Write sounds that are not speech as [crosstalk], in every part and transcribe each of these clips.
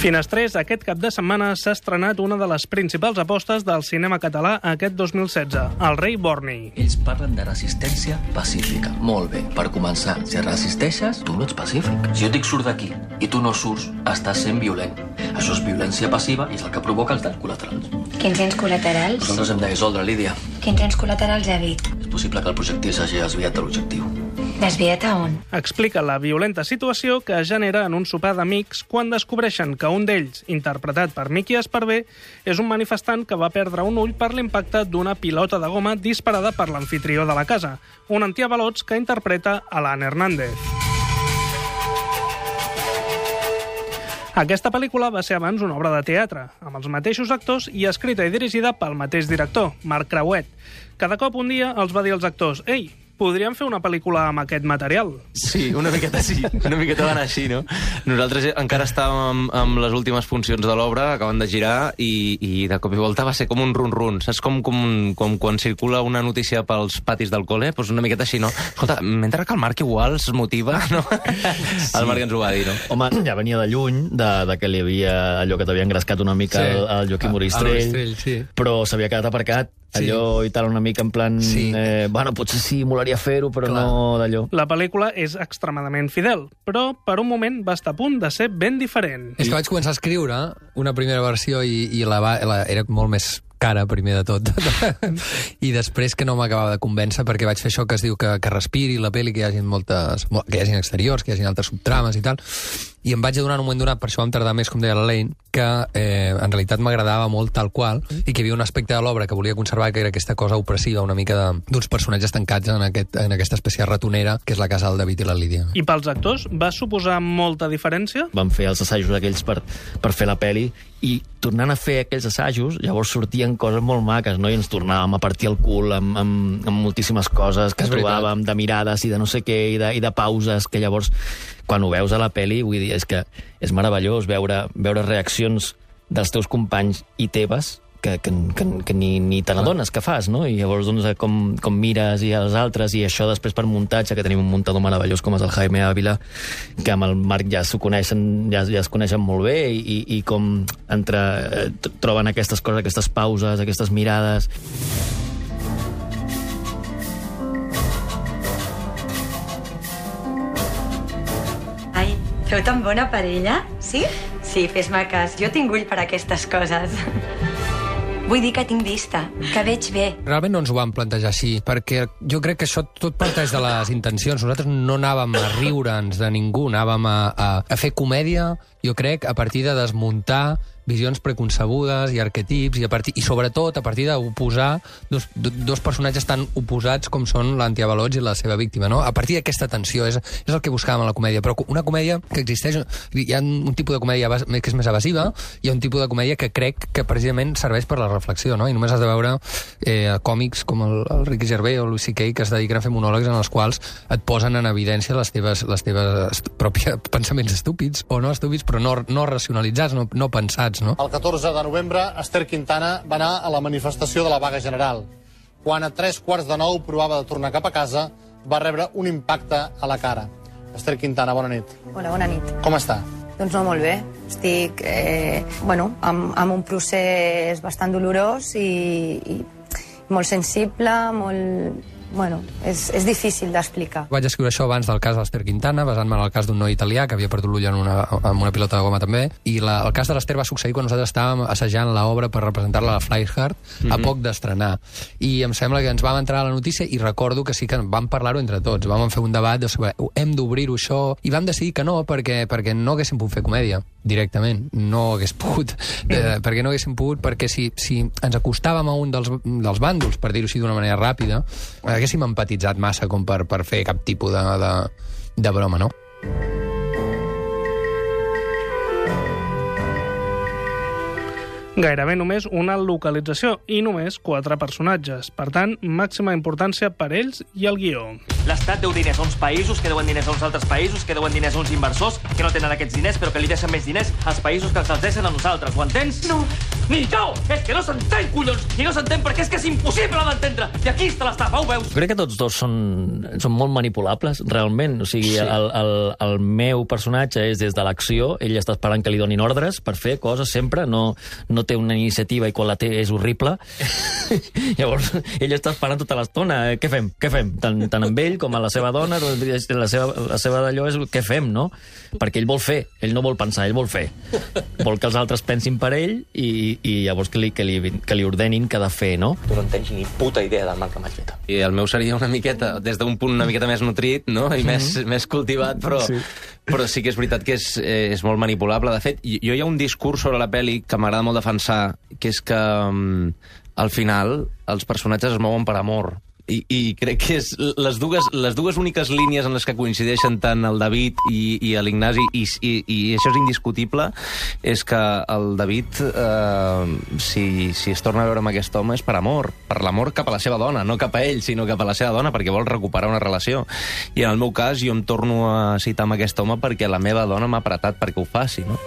Finestrés, aquest cap de setmana s'ha estrenat una de les principals apostes del cinema català aquest 2016, El rei Borni. Ells parlen de resistència pacífica. Molt bé. Per començar, si resisteixes, tu no ets pacífic. Si jo dic surt d'aquí i tu no surts, estàs sent violent. Això és violència passiva i és el que provoca els danys col·laterals. Quins anys col·laterals? Nosaltres hem de resoldre, Lídia. Quins anys col·laterals ha dit? És possible que el projectil s'hagi desviat de l'objectiu. Desviat a on? Explica la violenta situació que es genera en un sopar d'amics quan descobreixen que un d'ells, interpretat per Miqui Esparvé, és un manifestant que va perdre un ull per l'impacte d'una pilota de goma disparada per l'anfitrió de la casa, un antiavalots que interpreta Alan Hernández. Aquesta pel·lícula va ser abans una obra de teatre, amb els mateixos actors i escrita i dirigida pel mateix director, Marc Creuet. Cada cop un dia els va dir als actors «Ei, podríem fer una pel·lícula amb aquest material?» Sí, una miqueta sí, una miqueta van així, no? Nosaltres encara estàvem amb, amb les últimes funcions de l'obra, acaben de girar, i, i de cop i volta va ser com un run-run. Saps com, com, com quan circula una notícia pels patis del col·le? Pues una miqueta així, no? Escolta, mentre que el Marc igual es motiva, no? Sí. El Marc ens ho va dir, no? Home, ja venia de lluny, de, de que li havia allò que t'havia engrescat una mica Sí. el Joaquim A- a Moristrell, Moristrell, sí. però s'havia quedat aparcat. Allò i tal, una mica en plan... Sí. Eh, bueno, potser sí, molaria fer-ho, però Clar. no d'allò. La pel·lícula és extremadament fidel, però per un moment va estar a punt de ser ben diferent. És que vaig començar a escriure una primera versió i, i la, va, la era molt més cara, primer de tot. [laughs] I després que no m'acabava de convèncer perquè vaig fer això que es diu que, que respiri la pel·li, que hi hagi moltes... mo- que hi hagi exteriors, que hi hagi altres subtrames i tal. I em vaig adonar en un moment donat, per això vam tardar més, com deia la Lane, que eh, en realitat m'agradava molt tal qual i que hi havia un aspecte de l'obra que volia conservar, que era aquesta cosa opressiva, una mica de- d'uns personatges tancats en, aquest, en aquesta espècie ratonera, que és la casa del David i la Lídia. I pels actors va suposar molta diferència? Vam fer els assajos aquells per, per fer la peli i tornant a fer aquells assajos, llavors sortien coses molt maques, no? I ens tornàvem a partir el cul amb, amb, amb moltíssimes coses que trobàvem, de mirades i de no sé què, i de, i de pauses, que llavors, quan ho veus a la peli, vull dir, és que és meravellós veure, veure reaccions dels teus companys i teves que, que, que, que ni, ni te n'adones que fas, no? I llavors, doncs, com, com mires i els altres, i això després per muntatge, que tenim un muntador meravellós com és el Jaime Ávila, que amb el Marc ja s'ho coneixen, ja, ja es coneixen molt bé, i, i, com entre, eh, troben aquestes coses, aquestes pauses, aquestes mirades... feu tan bona parella? Sí? Sí, fes-me cas. Jo tinc ull per aquestes coses. Vull dir que tinc vista, que veig bé. Realment no ens ho vam plantejar així, perquè jo crec que això tot parteix de les intencions. Nosaltres no anàvem a riure'ns de ningú, anàvem a, a, a fer comèdia, jo crec, a partir de desmuntar visions preconcebudes i arquetips i, a partir, i sobretot a partir d'oposar dos, do- dos personatges tan oposats com són l'antiavalots i la seva víctima. No? A partir d'aquesta tensió és, és el que buscàvem a la comèdia, però una comèdia que existeix... Hi ha un tipus de comèdia que és més evasiva hi ha un tipus de comèdia que crec que precisament serveix per la reflexió, no? i només has de veure eh, còmics com el, el Ricky Gervais o el Louis C.K. que es dediquen a fer monòlegs en els quals et posen en evidència les teves, les teves pròpies [laughs] pensaments estúpids, o no estúpids, però no, no racionalitzats, no, no pensats, no? El 14 de novembre, Esther Quintana va anar a la manifestació de la vaga general. Quan a tres quarts de nou provava de tornar cap a casa, va rebre un impacte a la cara. Esther Quintana, bona nit. Hola, bona nit. Com està? Doncs no, molt bé. Estic eh, bueno, amb, amb un procés bastant dolorós i, i molt sensible, molt... Bueno, és, és difícil d'explicar. Vaig escriure això abans del cas d'Ester Quintana, basant-me en el cas d'un noi italià que havia perdut l'ull en, una, en una pilota de goma també, i la, el cas de l'Ester va succeir quan nosaltres estàvem assajant l'obra per representar-la a la Flyhard a poc d'estrenar. I em sembla que ens vam entrar a la notícia i recordo que sí que vam parlar-ho entre tots. Vam fer un debat de sobre hem d'obrir-ho això, i vam decidir que no, perquè, perquè no haguéssim pogut fer comèdia directament. No hagués pogut, eh, perquè no haguéssim pogut, perquè si, si ens acostàvem a un dels, dels bàndols, per dir-ho així d'una manera ràpida, haguéssim empatitzat massa com per, per fer cap tipus de, de, de broma, no? Gairebé només una localització i només quatre personatges. Per tant, màxima importància per ells i el guió. L'Estat deu diners a uns països, que deuen diners a uns altres països, que deuen diners a uns inversors, que no tenen aquests diners, però que li deixen més diners als països que els els deixen a nosaltres. Ho entens? No. Ni jo! És que no s'entén, collons! I no s'entén perquè és que és impossible d'entendre! I aquí està l'estafa, ho veus? Crec que tots dos són, són molt manipulables, realment. O sigui, sí. el, el, el meu personatge és des de l'acció, ell està esperant que li donin ordres per fer coses sempre, no, no té una iniciativa i quan la té és horrible. [laughs] Llavors, ell està esperant tota l'estona. Eh, què fem? Què fem? Tant, tant amb ell com a la seva dona, la seva, la seva d'allò és què fem, no? Perquè ell vol fer, ell no vol pensar, ell vol fer. Vol que els altres pensin per ell i, i llavors que li, que, li, que li ordenin què ha de fer, no? Tu no en tens ni puta idea del mal que m'has fet. I el meu seria una miqueta, des d'un punt una miqueta més nutrit, no? I més, mm -hmm. més cultivat, però, sí. però sí que és veritat que és, és molt manipulable. De fet, jo hi ha un discurs sobre la pel·li que m'agrada molt defensar, que és que um, al final els personatges es mouen per amor i, i crec que és les dues, les dues úniques línies en les que coincideixen tant el David i, i l'Ignasi, i, i, i això és indiscutible, és que el David, eh, si, si es torna a veure amb aquest home, és per amor, per l'amor cap a la seva dona, no cap a ell, sinó cap a la seva dona, perquè vol recuperar una relació. I en el meu cas, jo em torno a citar amb aquest home perquè la meva dona m'ha apretat perquè ho faci, no?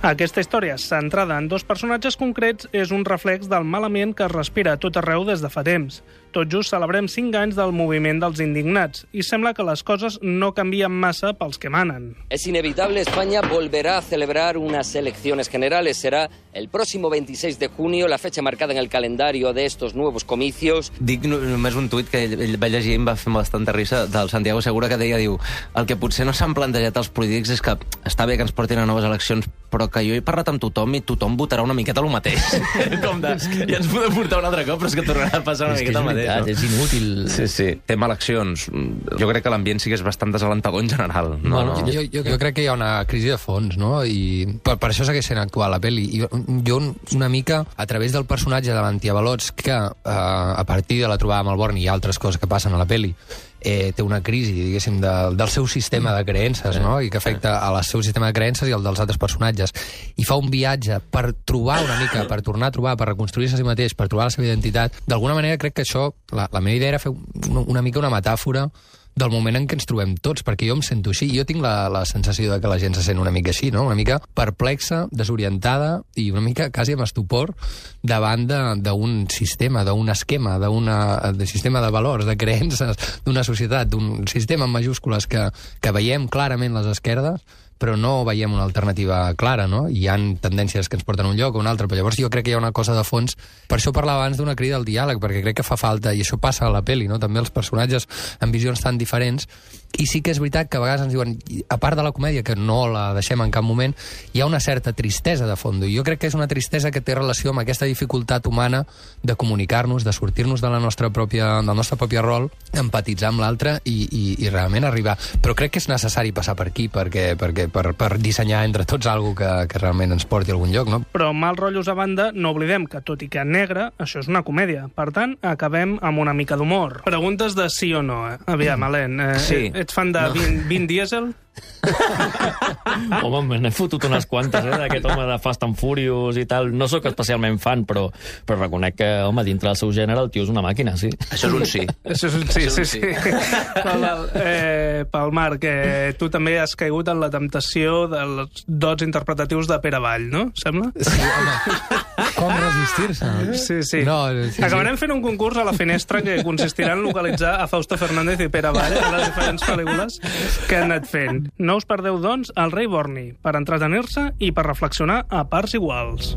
Aquesta història, centrada en dos personatges concrets, és un reflex del malament que es respira a tot arreu des de fa temps. Tot just celebrem 5 anys del moviment dels indignats i sembla que les coses no canvien massa pels que manen. Es inevitable, España volverá a celebrar unas elecciones generales. Será el próximo 26 de junio, la fecha marcada en el calendario de estos nuevos comicios. Dic només un tuit que ell, ell va llegir i em va fer bastanta risa del Santiago Segura que deia, diu, el que potser no s'han plantejat els polítics és que està bé que ens portin a noves eleccions, però que jo he parlat amb tothom i tothom votarà una miqueta el mateix. [laughs] Com de, ja ens podem portar un altre cop, però és que tornarà a passar una És que miqueta el mateix. veritat, no? és inútil. Sí, sí. Tema eleccions. Jo crec que l'ambient sí que és bastant desalentador en general. No? Bueno, jo, jo, jo crec que hi ha una crisi de fons, no? I per, per això segueix sent actual la pel·li. I jo, jo una mica, a través del personatge de l'antiavalots, que eh, a partir de la trobada amb el Born i altres coses que passen a la pel·li, eh, té una crisi, diguéssim, de, del seu sistema de creences, no? I que afecta al seu sistema de creences i al dels altres personatges. I fa un viatge per trobar una mica, per tornar a trobar, per reconstruir-se a si mateix, per trobar la seva identitat. D'alguna manera crec que això, la, la meva idea era fer una, una mica una metàfora del moment en què ens trobem tots, perquè jo em sento així. Jo tinc la, la sensació de que la gent se sent una mica així, no? Una mica perplexa, desorientada i una mica quasi amb estupor davant d'un sistema, d'un esquema, d'un sistema de valors, de creences, d'una societat, d'un sistema en majúscules que, que veiem clarament les esquerdes, però no veiem una alternativa clara, no? Hi han tendències que ens porten un lloc o un altre, però llavors jo crec que hi ha una cosa de fons. Per això parlava abans d'una crida al diàleg, perquè crec que fa falta, i això passa a la peli, no? També els personatges amb visions tan diferents, i sí que és veritat que a vegades ens diuen, a part de la comèdia, que no la deixem en cap moment, hi ha una certa tristesa de fons, i jo crec que és una tristesa que té relació amb aquesta dificultat humana de comunicar-nos, de sortir-nos de la nostra pròpia, del nostre propi rol, empatitzar amb l'altre i, i, i realment arribar. Però crec que és necessari passar per aquí perquè, perquè per, per dissenyar entre tots algo que, que realment ens porti a algun lloc, no? Però mal rotllos a banda, no oblidem que, tot i que negre, això és una comèdia. Per tant, acabem amb una mica d'humor. Preguntes de sí o no, eh? Aviam, Alen, eh, Sí. ets fan de no. Vin, Vin Diesel? [laughs] [laughs] Home, me n'he fotut unes quantes, eh, d'aquest home de Fast and Furious i tal. No sóc especialment fan, però, però reconec que, home, dintre del seu gènere, el tio és una màquina, sí. Això és un sí. Això és un sí, sí, sí. Pel, eh, pel Marc, eh, tu també has caigut en la temptació dels dots interpretatius de Pere Vall, no? Sembla? Sí, home. [laughs] Com resistir-se? Sí, sí. No, sí, Acabarem sí. fent un concurs a la finestra que consistirà en localitzar a Fausto Fernández i Pere Vall a les diferents pel·lícules que han anat fent. No us perdeu, doncs, el rei Borni, per entretenir-se i per reflexionar a parts iguals.